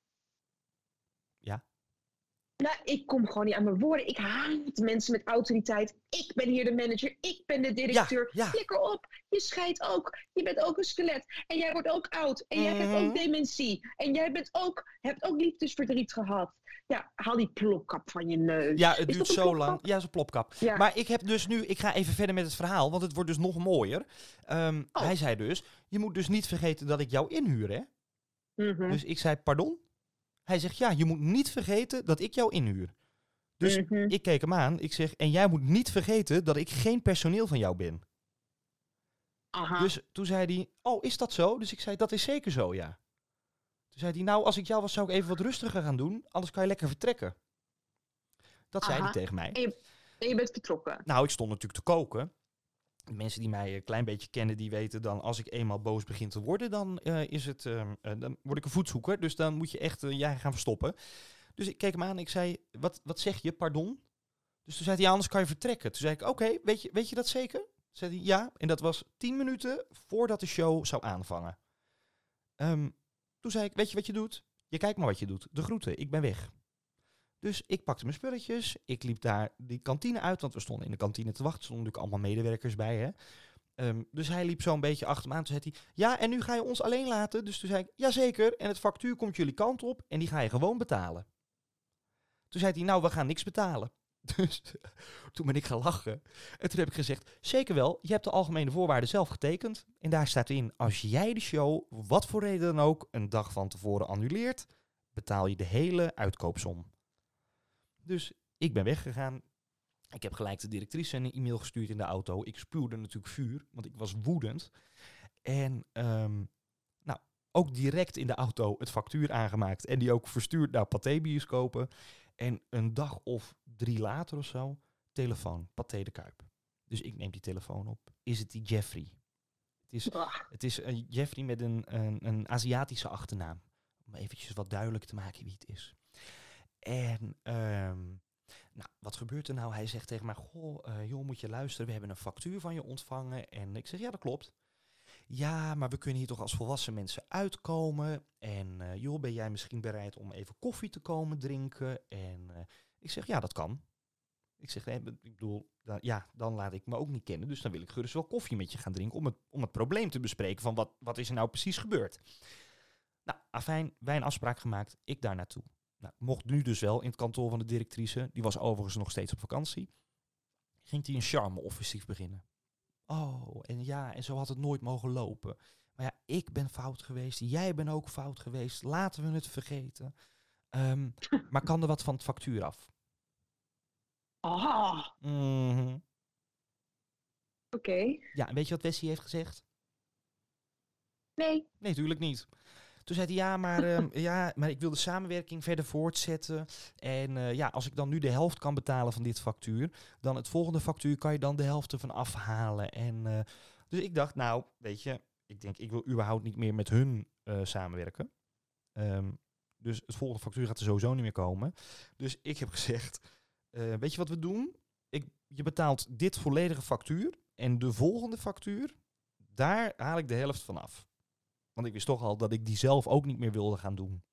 Nou, ik kom gewoon niet aan mijn woorden. Ik haat mensen met autoriteit. Ik ben hier de manager. Ik ben de directeur. Ja, ja. Flikker op. Je scheidt ook. Je bent ook een skelet. En jij wordt ook oud. En jij hebt Mhm. ook dementie. En jij bent ook, hebt ook liefdesverdriet gehad. Ja, haal die plopkap van je neus. Ja, het duurt zo plopkap? lang. Ja, een plopkap. Ja. Maar ik heb dus nu, ik ga even verder met het verhaal, want het wordt dus nog mooier. Ehm, Oh. Hij zei dus, je moet dus niet vergeten dat ik jou inhuur, hè? Mhm. Dus ik zei, pardon? Hij zegt, ja, je moet niet vergeten dat ik jou inhuur. Dus Mhm. ik keek hem aan, ik zeg, en jij moet niet vergeten dat ik geen personeel van jou ben. Aha. Dus toen zei hij, oh, is dat zo? Dus ik zei, dat is zeker zo, ja. Toen zei hij, nou, als ik jou was, zou ik even wat rustiger gaan doen, anders kan je lekker vertrekken. Dat zei hij tegen mij. En je bent vertrokken. Nou, ik stond natuurlijk te koken. Mensen die mij een klein beetje kennen, die weten dan als ik eenmaal boos begin te worden, dan, eh, is het, ehm, eh, dan word ik een voetzoeker. Dus dan moet je echt eh, jij gaan verstoppen. Dus ik keek hem aan en ik zei, wat, wat zeg je, pardon? Dus toen zei hij, anders kan je vertrekken. Toen zei ik, oké, weet, je, weet je dat zeker? Toen zei hij, ja. En dat was tien minuten voordat de show zou aanvangen. Ehm, toen zei ik, weet je wat je doet? Je kijkt maar wat je doet. De groeten, ik ben weg. Dus ik pakte mijn spulletjes. Ik liep daar die kantine uit, want we stonden in de kantine te wachten. Er stonden natuurlijk allemaal medewerkers bij. Hè? Ehm, dus hij liep zo'n beetje achter me aan. Toen zei hij, ja, en nu ga je ons alleen laten? Dus toen zei ik, jazeker. En het factuur komt jullie kant op en die ga je gewoon betalen. Toen zei hij, nou, we gaan niks betalen. Dus toen ben ik gaan lachen. En toen heb ik gezegd, zeker wel, je hebt de algemene voorwaarden zelf getekend. En daar staat in, als jij de show, wat voor reden dan ook, een dag van tevoren annuleert, betaal je de hele uitkoopsom. Dus ik ben weggegaan. Ik heb gelijk de directrice een e-mail gestuurd in de auto. Ik spuwde natuurlijk vuur, want ik was woedend. En ehm, nou, ook direct in de auto het factuur aangemaakt. En die ook verstuurd naar Pathé Bioscopen. En een dag of drie later of zo, telefoon, Pathé de Kuip. Dus ik neem die telefoon op. Is het die Jeffrey? Het is, het is een Jeffrey met een, een, een Aziatische achternaam. Om eventjes wat duidelijk te maken wie het is. En ehm, nou, wat gebeurt er nou? Hij zegt tegen mij, goh, eh, joh, moet je luisteren, we hebben een factuur van je ontvangen. En ik zeg, ja, dat klopt. Ja, maar we kunnen hier toch als volwassen mensen uitkomen. En eh, joh, ben jij misschien bereid om even koffie te komen drinken? En eh, ik zeg, ja, dat kan. Ik zeg, nee, ik bedoel, ja, dan laat ik me ook niet kennen. Dus dan wil ik gerust wel koffie met je gaan drinken om het, om het probleem te bespreken van wat, wat is er nou precies gebeurd. Nou, afijn, wij een afspraak gemaakt, ik daar naartoe. Nou, mocht nu dus wel in het kantoor van de directrice, die was overigens nog steeds op vakantie, ging hij een charme-offensief beginnen. Oh, en ja, en zo had het nooit mogen lopen. Maar ja, ik ben fout geweest, jij bent ook fout geweest, laten we het vergeten. Ehm, maar kan er wat van het factuur af? Ah, oké. Ja, en weet je wat Wessie heeft gezegd? Nee. Nee, natuurlijk niet. Toen zei hij, ja maar, ehm, ja, maar ik wil de samenwerking verder voortzetten. En eh, ja, als ik dan nu de helft kan betalen van dit factuur, dan het volgende factuur kan je dan de helft ervan afhalen. En, eh, dus ik dacht, nou, weet je, ik denk, ik wil überhaupt niet meer met hun eh, samenwerken. Ehm, dus het volgende factuur gaat er sowieso niet meer komen. Dus ik heb gezegd, weet je wat we doen? Ik, je betaalt dit volledige factuur en de volgende factuur, daar haal ik de helft van af. Want ik wist toch al dat ik die zelf ook niet meer wilde gaan doen.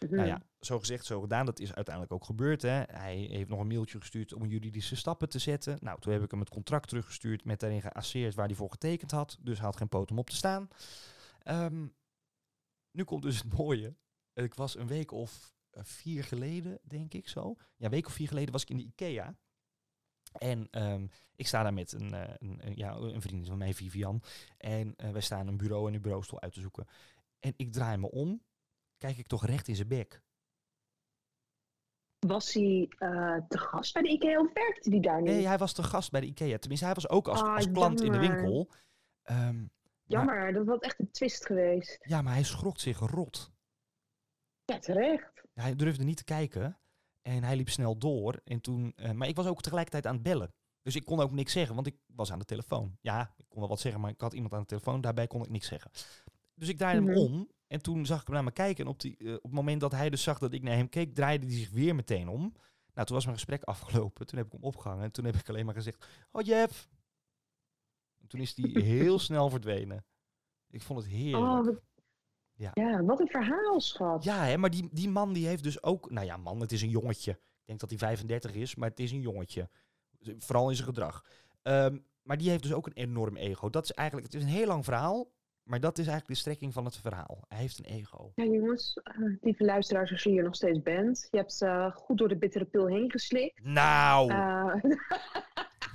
Nou ja, zo gezegd, zo gedaan. Dat is uiteindelijk ook gebeurd. Hè. Hij heeft nog een mailtje gestuurd om juridische stappen te zetten. Nou, toen heb ik hem het contract teruggestuurd met daarin geasseerd waar hij voor getekend had. Dus hij had geen poot om op te staan. Ehm, nu komt dus het mooie. Ik was een week of eh, vier geleden, denk ik zo. Ja, een week of vier geleden was ik in de IKEA. En ehm, ik sta daar met een, eh, een, een- ja, een vriendin van mij, Vivian. En eh, wij staan een bureau en een bureaustoel uit te zoeken. En ik draai me om, kijk ik toch recht in zijn bek. Was hij eh, te gast bij de IKEA of werkte hij daar nu? Nee, hij was te gast bij de IKEA. Tenminste, hij was ook als, Ah, als klant in de winkel. Ehm, maar- Jammer, dat was echt een twist geweest. ja, maar hij schrok zich rot. Ja, terecht. Hij durfde niet te kijken. En hij liep snel door. En toen, eh, maar ik was ook tegelijkertijd aan het bellen. Dus ik kon ook niks zeggen, want ik was aan de telefoon. Ja, ik kon wel wat zeggen, maar ik had iemand aan de telefoon. Daarbij kon ik niks zeggen. Dus ik draaide Mhm. hem om. En toen zag ik hem naar me kijken. En op, die, eh, op het moment dat hij dus zag dat ik naar hem keek, draaide hij zich weer meteen om. Nou, toen was mijn gesprek afgelopen. Toen heb ik hem opgehangen. En toen heb ik alleen maar gezegd, oh Jeff. En toen is hij heel snel verdwenen. Ik vond het heerlijk. Oh, Ja. Ja, wat een verhaal, schat. Ja, hè, maar die, die man die heeft dus ook... Nou ja, man, het is een jongetje. Ik denk dat hij 35 is, maar het is een jongetje. Vooral in zijn gedrag. Ehm, maar die heeft dus ook een enorm ego. Dat is eigenlijk... Het is een heel lang verhaal, maar dat is eigenlijk de strekking van het verhaal. Hij heeft een ego. Ja, jongens, eh, lieve luisteraars, als je hier nog steeds bent. Je hebt eh, goed door de bittere pil heen geslikt. Nou, Eh,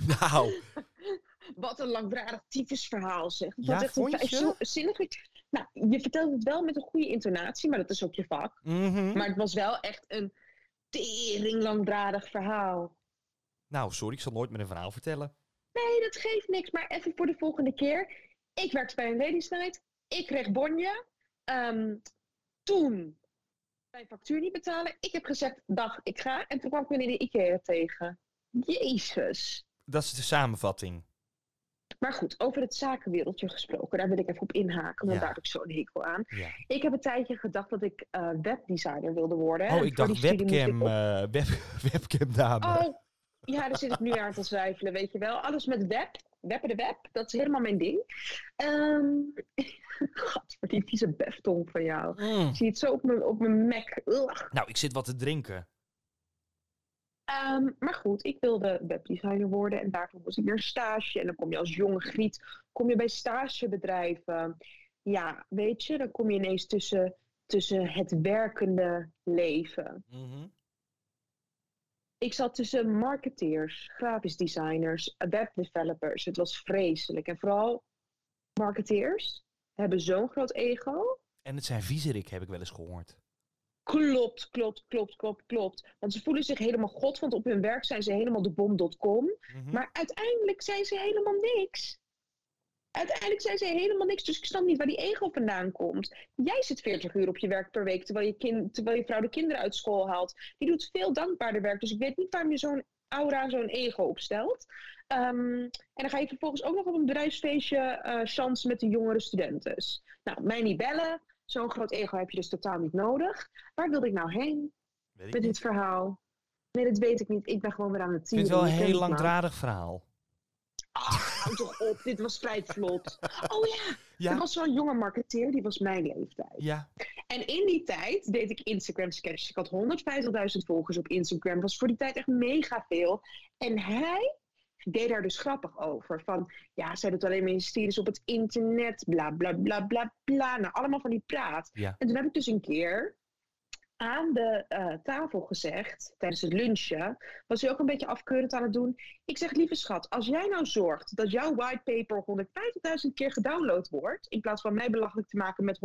nou. wat een langdradig tyfusverhaal, zeg. Dat Ja, echt een Nou, je vertelt het wel met een goede intonatie, maar dat is ook je vak. Mhm. Maar het was wel echt een tering langdradig verhaal. Nou, sorry, ik zal nooit meer een verhaal vertellen. Nee, dat geeft niks. Maar even voor de volgende keer. Ik werkte bij een ladies night. Ik kreeg bonje. Ehm, toen mijn factuur niet betalen. Ik heb gezegd, dag, ik ga. En toen kwam ik weer in de Ikea tegen. Jezus. Dat is de samenvatting. Maar goed, over het zakenwereldje gesproken. Daar wil ik even op inhaken. Want Ja. daar heb ik zo'n hekel aan. Ja. Ik heb een tijdje gedacht dat ik eh, webdesigner wilde worden. Oh, ik dacht moest ik webcam, op- eh, web, webcam dame. Oh, ja, daar zit ik nu aan te twijfelen, weet je wel. Alles met web, webben de web, dat is helemaal mijn ding. Ehm God, voor die vieze beftong van jou. Mm. Ik zie het zo op mijn, op mijn Mac. Ugh. Nou, ik zit wat te drinken. Ehm, maar goed, ik wilde webdesigner worden en daarvoor moest ik weer stage. En dan kom je als jonge griet, kom je bij stagebedrijven. Ja, weet je, dan kom je ineens tussen, tussen het werkende leven. Mhm. Ik zat tussen marketeers, grafisch designers, webdevelopers. Het was vreselijk. En vooral marketeers hebben zo'n groot ego. En het zijn viezerik, heb ik wel eens gehoord. Klopt, klopt, klopt, klopt, klopt. Want ze voelen zich helemaal god, want op hun werk zijn ze helemaal de bom.com. Mhm. Maar uiteindelijk zijn ze helemaal niks. Uiteindelijk zijn ze helemaal niks, dus ik snap niet waar die ego vandaan komt. Jij zit 40 uur op je werk per week, terwijl je, kind, terwijl je vrouw de kinderen uit school haalt. Die doet veel dankbaarder werk, dus ik weet niet waarom je zo'n aura, zo'n ego opstelt. Ehm, en dan ga je vervolgens ook nog op een bedrijfsfeestje eh chance met de jongere studenten. Nou, mij niet bellen. Zo'n groot ego heb je dus totaal niet nodig. Waar wilde ik nou heen met niet. dit verhaal? Nee, dat weet ik niet. Ik ben gewoon weer aan het Ik vind tieren. het wel een heel langdradig verhaal. Ah, hou toch op, dit was vrij vlot. Oh ja, Ja, er was zo'n jonge marketeer, die was mijn leeftijd. ja. En in die tijd deed ik Instagram sketches. Ik had 150.000 volgers op Instagram. Dat was voor die tijd echt mega veel. En hij deed daar dus grappig over. Van, ja, zij doet alleen maar hysterisch op het internet. Bla, bla, bla, bla, bla. Nou, allemaal van die praat. Ja. En toen heb ik dus een keer aan de eh, tafel gezegd, tijdens het lunchen, was hij ook een beetje afkeurend aan het doen. Ik zeg, lieve schat, als jij nou zorgt dat jouw whitepaper 150.000 keer gedownload wordt, in plaats van mij belachelijk te maken met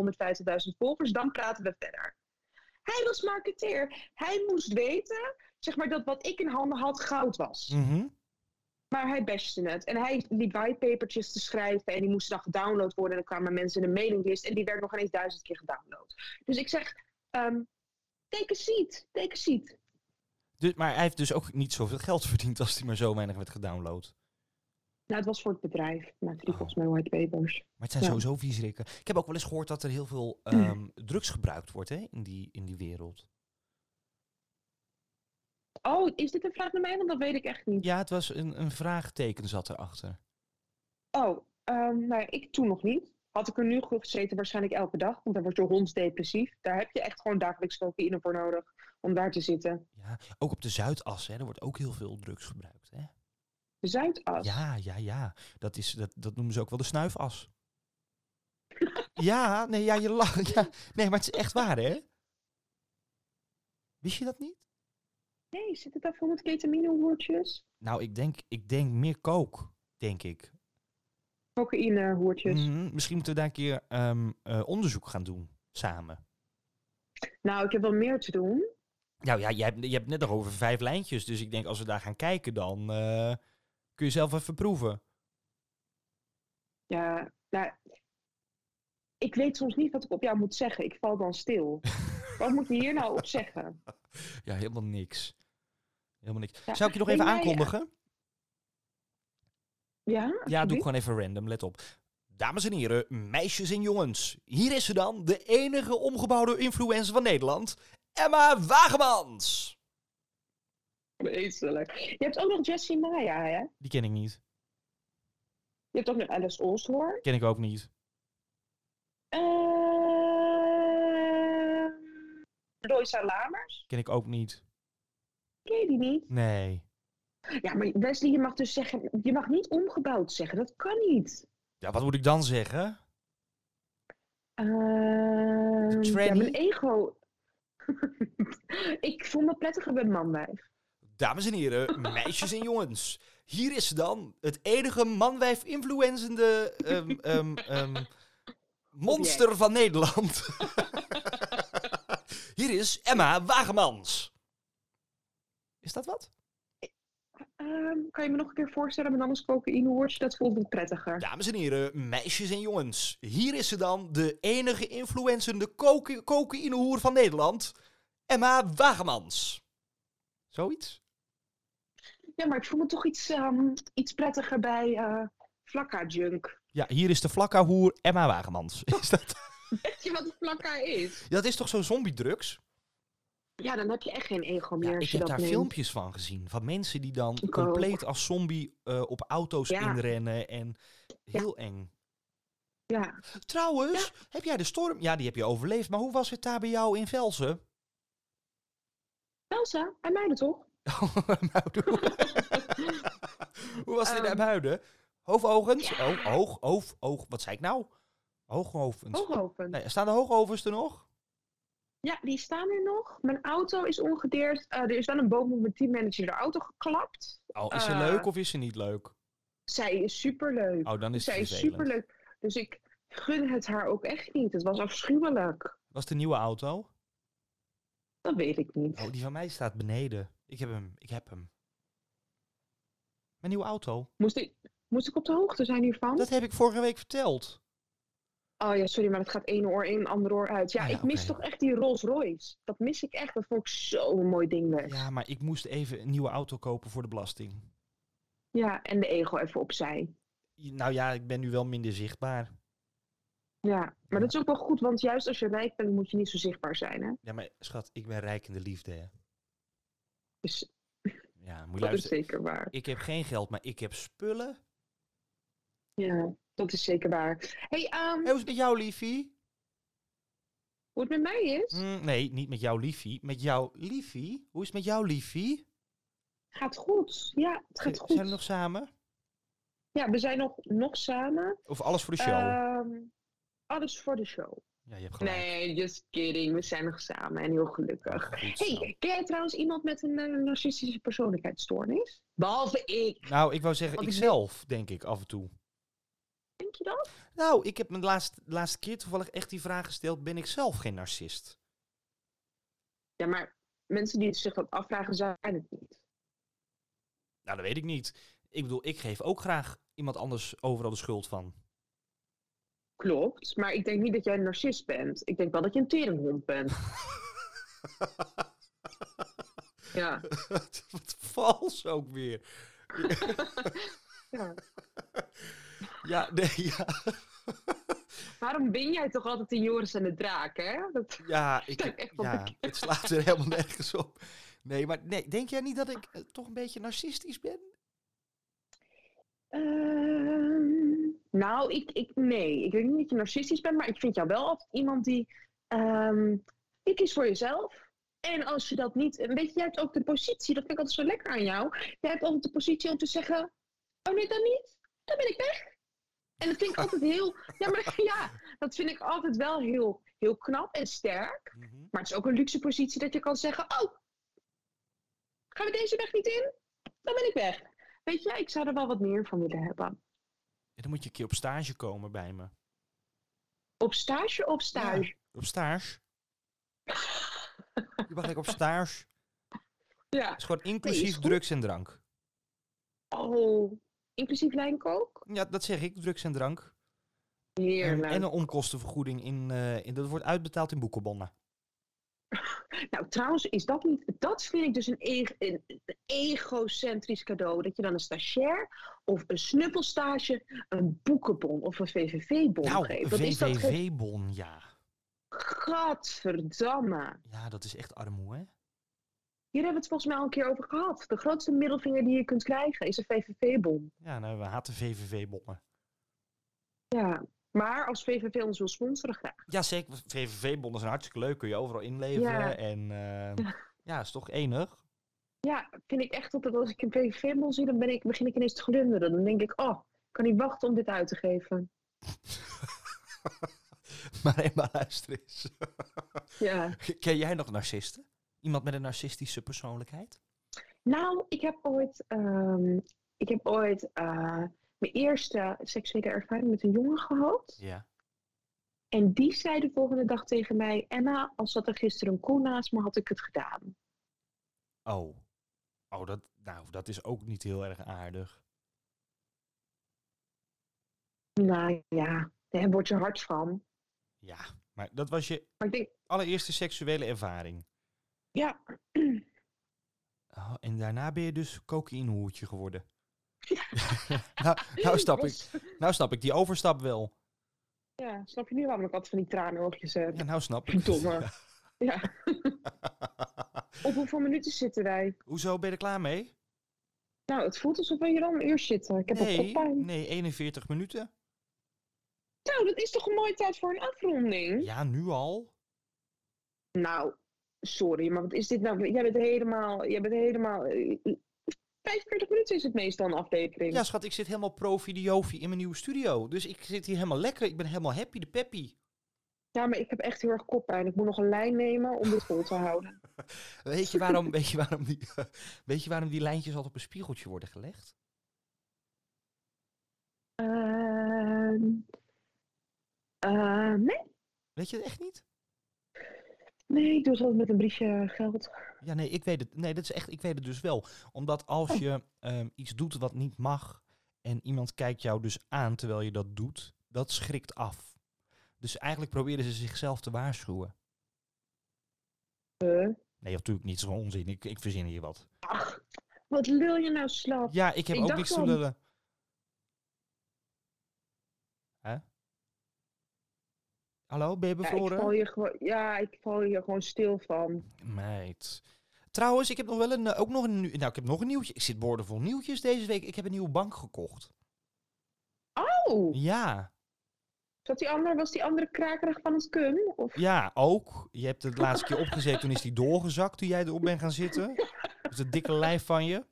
150.000 volgers, dan praten we verder. Hij was marketeer. Hij moest weten, zeg maar, dat wat ik in handen had goud was. Mhm. Maar hij bashte het. En hij liep whitepapertjes te schrijven en die moesten dan gedownload worden. En dan kwamen mensen in de mailinglist en die werd nog ineens duizend keer gedownload. Dus ik zeg, ehm take a seat, take a seat. Dus, maar hij heeft dus ook niet zoveel geld verdiend als hij maar zo weinig werd gedownload. Nou, het was voor het bedrijf. Maakte die Oh. volgens mij whitepapers. Maar het zijn Ja. sowieso viezerikken. Ik heb ook wel eens gehoord dat er heel veel ehm, drugs gebruikt wordt hè, in, die, in die wereld. Oh, is dit een vraag naar mij? Want dat weet ik echt niet. Ja, het was een, een vraagteken zat erachter. Oh, ehm, nou ja, ik toen nog niet. Had ik er nu gezeten waarschijnlijk elke dag. Want dan word je hondsdepressief. Daar heb je echt gewoon dagelijks cocaïne voor nodig. Om daar te zitten. Ja, ook op de Zuidas, hè, er wordt ook heel veel drugs gebruikt. Hè? De Zuidas. Ja, ja, ja. Dat, is, dat, dat noemen ze ook wel de snuifas. ja, nee, ja, je lacht. Ja. Nee, maar het is echt waar, hè? Wist je dat niet? Nee, zit het daar vol met ketamine-hoertjes? Nou, ik denk, ik denk meer kook, denk ik. Cocaïne-hoertjes. Mhm, Misschien moeten we daar een keer ehm, eh, onderzoek gaan doen, samen. Nou, ik heb wel meer te doen. Nou ja, je hebt, je hebt net nog over vijf lijntjes, dus ik denk als we daar gaan kijken, dan eh, kun je zelf even proeven. Ja, nou, ik weet soms niet wat ik op jou moet zeggen. Ik val dan stil. wat moet je hier nou op zeggen? Ja, helemaal niks. Helemaal niks. Ja, Zou ik je nog even jij, aankondigen? Ja, Ja, doe ik gewoon even random, let op. Dames en heren, meisjes en jongens. Hier is ze dan, de enige omgebouwde influencer van Nederland, Emma Wagemans. Vreselijk. Je hebt ook nog Jessie Maya, hè? Die ken ik niet. Je hebt ook nog Alice Olshoor. Ken ik ook niet. Eh Loisa Lamers. Ken ik ook niet. Ken je die niet? Nee. Ja, maar Wesley, je mag dus zeggen, je mag niet omgebouwd zeggen. Dat kan niet. Ja, wat moet ik dan zeggen? Ehm, ja, mijn ego. ik voel me prettiger bij manwijf. Dames en heren, meisjes en jongens. Hier is dan het enige manwijf influenzende ehm, ehm, monster van Nederland. Hier is Emma Wagemans. Is dat wat? Ehm, kan je me nog een keer voorstellen met anders cocaïnehoortje? Dat voelt me prettiger. Dames en heren, meisjes en jongens. Hier is ze dan, de enige influenzende coca- cocaïnehoer van Nederland. Emma Wagemans. Zoiets? Ja, maar ik voel me toch iets, ehm, iets prettiger bij eh Flakka Junk. Ja, hier is de vlakka-hoer Emma Wagemans. Is dat... Weet je wat is? dat is toch zo'n zombie-drugs? Ja, dan heb je echt geen ego meer Ja, ik heb daar neemt. filmpjes van gezien. Van mensen die dan Ik compleet als zombie eh, op auto's Ja. inrennen. En heel eng. Ja. Trouwens, heb jij de storm... Ja, die heb je overleefd. Maar hoe was het daar bij jou in Velsen? Bij mij er toch? hoe was het in Ehm. Muiden? Hoofdovens? Ja. Oh, hoog, hoog, hoog. Wat zei ik nou? Hoogovens. Hoogoven. Nee, staan de hoogovens er nog? Ja, die staan er nog. Mijn auto is ongedeerd. Eh, er is wel een boom op mijn teammanager de auto geklapt. Oh, is ze Eh. leuk of is ze niet leuk? Zij is superleuk. Oh, dan is Zij het is superleuk. Dus ik gun het haar ook echt niet. Het was afschuwelijk. Was een nieuwe auto? Dat weet ik niet. Oh, die van mij staat beneden. Ik heb hem, ik heb hem. Mijn nieuwe auto. Moest, ik, moest ik op de hoogte zijn hiervan? Dat heb ik vorige week verteld. Oh ja, sorry, maar het gaat één oor in, ander oor uit. Ja, Ah ja, ik mis toch echt die Rolls Royce. Dat mis ik echt. Dat vond ik zo'n mooi ding weg. Ja. Ja, maar ik moest even een nieuwe auto kopen voor de belasting. en de ego even opzij. Nou ja, ik ben nu wel minder zichtbaar. Ja, maar dat is ook wel goed, want juist als je rijk bent, moet je niet zo zichtbaar zijn, hè? Ja, maar schat, ik ben rijk in de liefde, hè. Dus Ja, moet je dat is zeker waar. Ik heb geen geld, maar ik heb spullen. Ja, dat is zeker waar. hey, ehm, Hey, hoe is het met jou, liefie? hoe het met mij is? Mm, nee, niet met jou, liefie. Met jou, liefie? Hoe is het met jou, liefie? Gaat goed. Ja, het gaat goed. Zijn we nog samen? Ja, we zijn nog, nog samen. Of alles voor de show? Ehm, alles voor de show. ja, je hebt gelijk. Nee, just kidding. We zijn nog samen en heel gelukkig. Zo. hey, ken jij trouwens iemand met een eh, narcistische persoonlijkheidsstoornis? Behalve ik. Nou, ik wou zeggen, Want ik ikzelf, denk ik, af en toe. Denk je dat? Nou, ik heb me de laatste, de laatste keer toevallig echt die vraag gesteld: ben ik zelf geen narcist? Ja, maar mensen die zich dat afvragen, zijn het niet. Nou, dat weet ik niet. Ik bedoel, ik geef ook graag iemand anders overal de schuld van. Klopt, maar ik denk niet dat jij een narcist bent. Ik denk wel dat je een teringhond bent. Ja. Wat vals ook weer. ja. Ja, nee, ja. Waarom ben jij toch altijd in Joris en de Draak, hè? Dat... Ja, ik, echt ja het slaat er helemaal nergens op. Nee, maar nee, denk jij niet dat ik eh, toch een beetje narcistisch ben? Ehm, nou, ik, ik, nee. Ik denk niet dat je narcistisch bent, maar ik vind jou wel altijd iemand die... ehm je kiest voor jezelf. En als je dat niet... Weet je, jij hebt ook de positie, dat vind ik altijd zo lekker aan jou. Jij hebt altijd de positie om te zeggen... Oh nee, dan niet. Dan ben ik weg. En dat vind ik altijd heel... Ja, maar ja, dat vind ik altijd wel heel, heel knap en sterk. Maar het is ook een luxe positie dat je kan zeggen... Oh, gaan we deze weg niet in? Dan ben ik weg. Weet je, ik zou er wel wat meer van willen hebben. Ja, dan moet je een keer op stage komen bij me. Op stage of stage? Op stage? Je mag lekker op stage. Ja. Het is gewoon Nee, inclusief is drugs en drank. Oh, inclusief lijnkook? Ja, dat zeg ik, drugs en drank. Heerlijk. en een onkostenvergoeding in, eh, in, dat wordt uitbetaald in boekenbonnen. Nou, trouwens is dat niet... Dat vind ik dus een, een, egocentrisch cadeau. Dat je dan een stagiair of een snuffelstage een boekenbon of een VVV-bon Nou, geeft. Ge- VVV-bon, ja. Gadverdamme. Ja, dat is echt armoe, hè? Hier hebben we het volgens mij al een keer over gehad. De grootste middelvinger die je kunt krijgen is een VVV-bon. Ja, nou, we haten VVV-bonnen. Ja, Maar als VVV ons wil sponsoren, graag. Ja, zeker. VVV-bonnen zijn hartstikke leuk. Kun je overal inleveren. Ja. En eh, ja, is toch enig. Ja, vind ik echt dat als ik een VVV-bon zie, dan ben ik, begin ik ineens te glunderen. Dan denk ik, oh, kan niet wachten om dit uit te geven. maar eenmaal luister eens. Ja. Ken jij nog narcisten? Iemand met een narcistische persoonlijkheid? Nou, ik heb ooit, ehm, ik heb ooit eh, mijn eerste seksuele ervaring met een jongen gehad. Ja. En die zei de volgende dag tegen mij: Emma, als zat er gisteren een koe naast me, had ik het gedaan. Oh. Oh, dat, nou, dat is ook niet heel erg aardig. Nou ja, daar word je hard van. Ja, maar dat was je Maar ik denk, allereerste seksuele ervaring. Ja, Oh, en daarna ben je dus cocaïnehoertje geworden. nou, nou, snap ik, nou snap ik die overstap wel. Ja, snap je nu waarom ik altijd van die tranenoogjes heb? Ja, nou snap ik. Domme. Ja. Op hoeveel minuten zitten wij? Hoezo, ben je er klaar mee? Nou, het voelt alsof we hier al een uur zitten. Ik heb al Nee, koppijn. nee, 41 minuten. Nou, dat is toch een mooie tijd voor een afronding? Ja, nu al. Nou, sorry, maar wat is dit nou? Jij bent helemaal... Jij bent helemaal... eh, 45 minuten is het meestal een aflevering. Ja, schat, ik zit helemaal pro-videofi in mijn nieuwe studio. Dus ik zit hier helemaal lekker. Ik ben helemaal happy, de peppy. Ja, maar ik heb echt heel erg koppijn. Ik moet nog een lijn nemen om dit vol te houden. Weet je waarom, weet je waarom, die, weet je waarom die lijntjes altijd op een spiegeltje worden gelegd? Ehm eh, nee. Weet je het echt niet? Nee, ik doe het altijd met een briefje geld. Ja, nee, ik weet het. Nee, dat is echt, ik weet het dus wel. Omdat als Oh. je ehm, iets doet wat niet mag en iemand kijkt jou dus aan terwijl je dat doet, dat schrikt af. Dus eigenlijk proberen ze zichzelf te waarschuwen. Eh, Nee, natuurlijk niet, zo'n onzin. Ik, ik verzin hier wat. ach, wat lul je nou slap? Ja, ik heb Ik ook niks te lullen. Hè? Hallo, ben je Ja, ik val hier gewoon, ja, ik val hier gewoon stil van. Meid. Trouwens, ik heb nog wel een, eh, ook nog een, nou, ik heb nog een nieuwtje. Ik zit boordevol nieuwtjes deze week. Ik heb een nieuwe bank gekocht. Oh, Ja, zat die andere, was die andere krakerig van het kun? Of? ja, ook. Je hebt het laatste keer opgezet, toen is die doorgezakt toen jij erop bent gaan zitten. Dus het dikke lijf van je.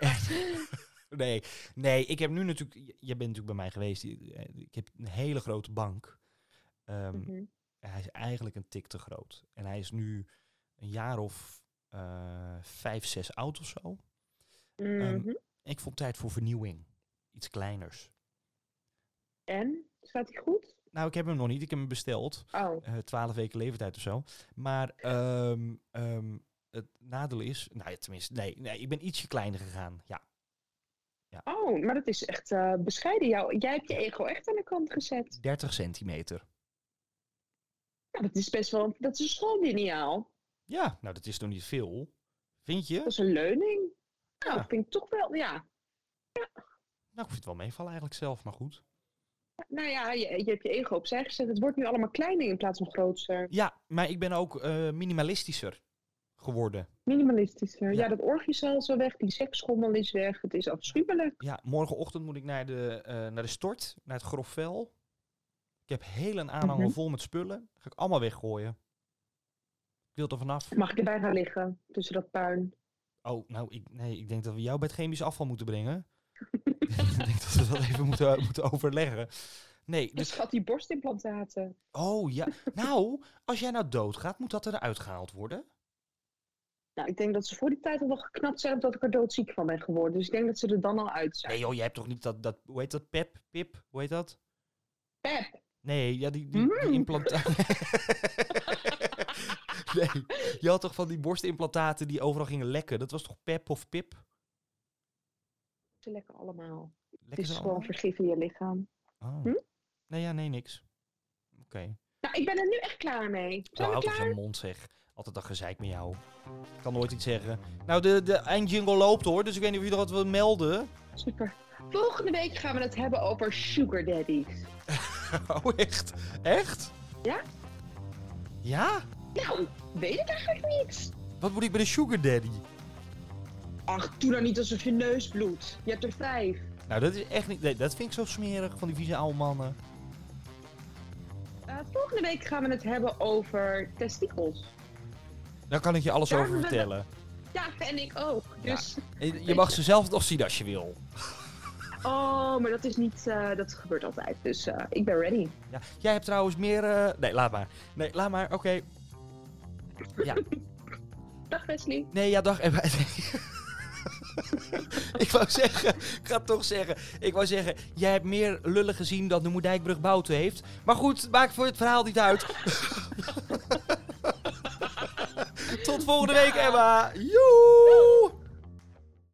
nee, nee, ik heb nu natuurlijk, jij bent natuurlijk bij mij geweest. Ik heb een hele grote bank. Ehm, Mhm. Hij is eigenlijk een tik te groot. En hij is nu een jaar of eh, vijf, zes oud of zo. Ehm, Mhm. Ik vond tijd voor vernieuwing. Iets kleiners. En? Staat hij goed? Nou, ik heb hem nog niet. Ik heb hem besteld. Oh, eh, Twaalf weken leeftijd of zo. Maar ehm, het nadeel is... Nou ja, tenminste, nee, nee, ik ben ietsje kleiner gegaan. Ja. oh maar dat is echt eh, bescheiden. Jou, jij hebt je ego echt aan de kant gezet. 30 centimeter. Ja, dat is best wel, dat is een schoollineaal. Ja, nou dat is nog niet veel. Vind je? Dat is een leuning. Nou, Ja. dat vind ik toch wel, ja. Nou, ik vind het wel meevallen eigenlijk zelf, maar goed. Nou ja, je, je hebt je ego opzij gezet. Het wordt nu allemaal kleiner in plaats van groter. Ja, maar ik ben ook eh, minimalistischer geworden. Minimalistischer. Ja. Ja, dat orgiezaal is wel weg. Die seksschommel is weg. Het is afschuwelijk. Ja, morgenochtend moet ik naar de, eh, naar de stort, naar het grof vel. Ik heb heel een aanhanger Mhm. vol met spullen. Ga ik allemaal weggooien. Ik wil er vanaf. Mag ik erbij gaan liggen tussen dat puin? Oh, nou, ik, nee, ik denk dat we jou bij het chemisch afval moeten brengen. ik denk dat we dat even moeten, moeten overleggen. Nee, Dus schat die borstimplantaten. Oh, ja. Nou, als jij nou doodgaat, moet dat eruit gehaald worden? Nou, ik denk dat ze voor die tijd al wel geknapt zijn omdat ik er doodziek van ben geworden. Dus ik denk dat ze er dan al uit zijn. Nee joh, jij hebt toch niet dat, dat hoe heet dat, pep, pip, hoe heet dat? Pep, Nee, ja, die, die, die Mm. implantaten. nee, je had toch van die borstimplantaten die overal gingen lekken? Dat was toch pep of pip? ze lekker allemaal. Het is gewoon vergif in je licham. Oh. Hm? Nee, ja, nee, niks. Oké. Nou, ik ben er nu echt klaar mee. Zijn toch klaar? zijn mond zeg. Altijd dat gezeik met jou. Ik kan nooit iets zeggen. Nou, de, de eindjingle loopt hoor, dus ik weet niet of je nog wat wil melden. Super. Volgende week gaan we het hebben over sugar daddies. oh, echt? Echt? Ja. Ja? Nou, weet ik eigenlijk niet. Wat moet ik met een sugar daddy? Ach, doe nou niet alsof je neus bloedt. Je hebt er vijf. Nou, dat is echt niet... Nee, dat vind ik zo smerig van die vieze oude mannen. volgende week gaan we het hebben over testikels. Daar kan ik je alles Daar over vertellen. Ja, en ik ook. Dus, Je je mag ze zelf nog zien als je wil. Oh, maar dat is niet, eh, dat gebeurt altijd. Dus eh, ik ben ready. Ja. Jij hebt trouwens meer... eh, Nee, laat maar. Nee, laat maar. Oké. Ja. Dag Wesley. Nee, ja, dag. Emma. ik wou zeggen, ik ga het toch zeggen. Ik wou zeggen, jij hebt meer lullen gezien dan de Moerdijkbrug Bouten heeft. Maar goed, maakt voor het verhaal niet uit. Tot volgende week, Emma. Joe!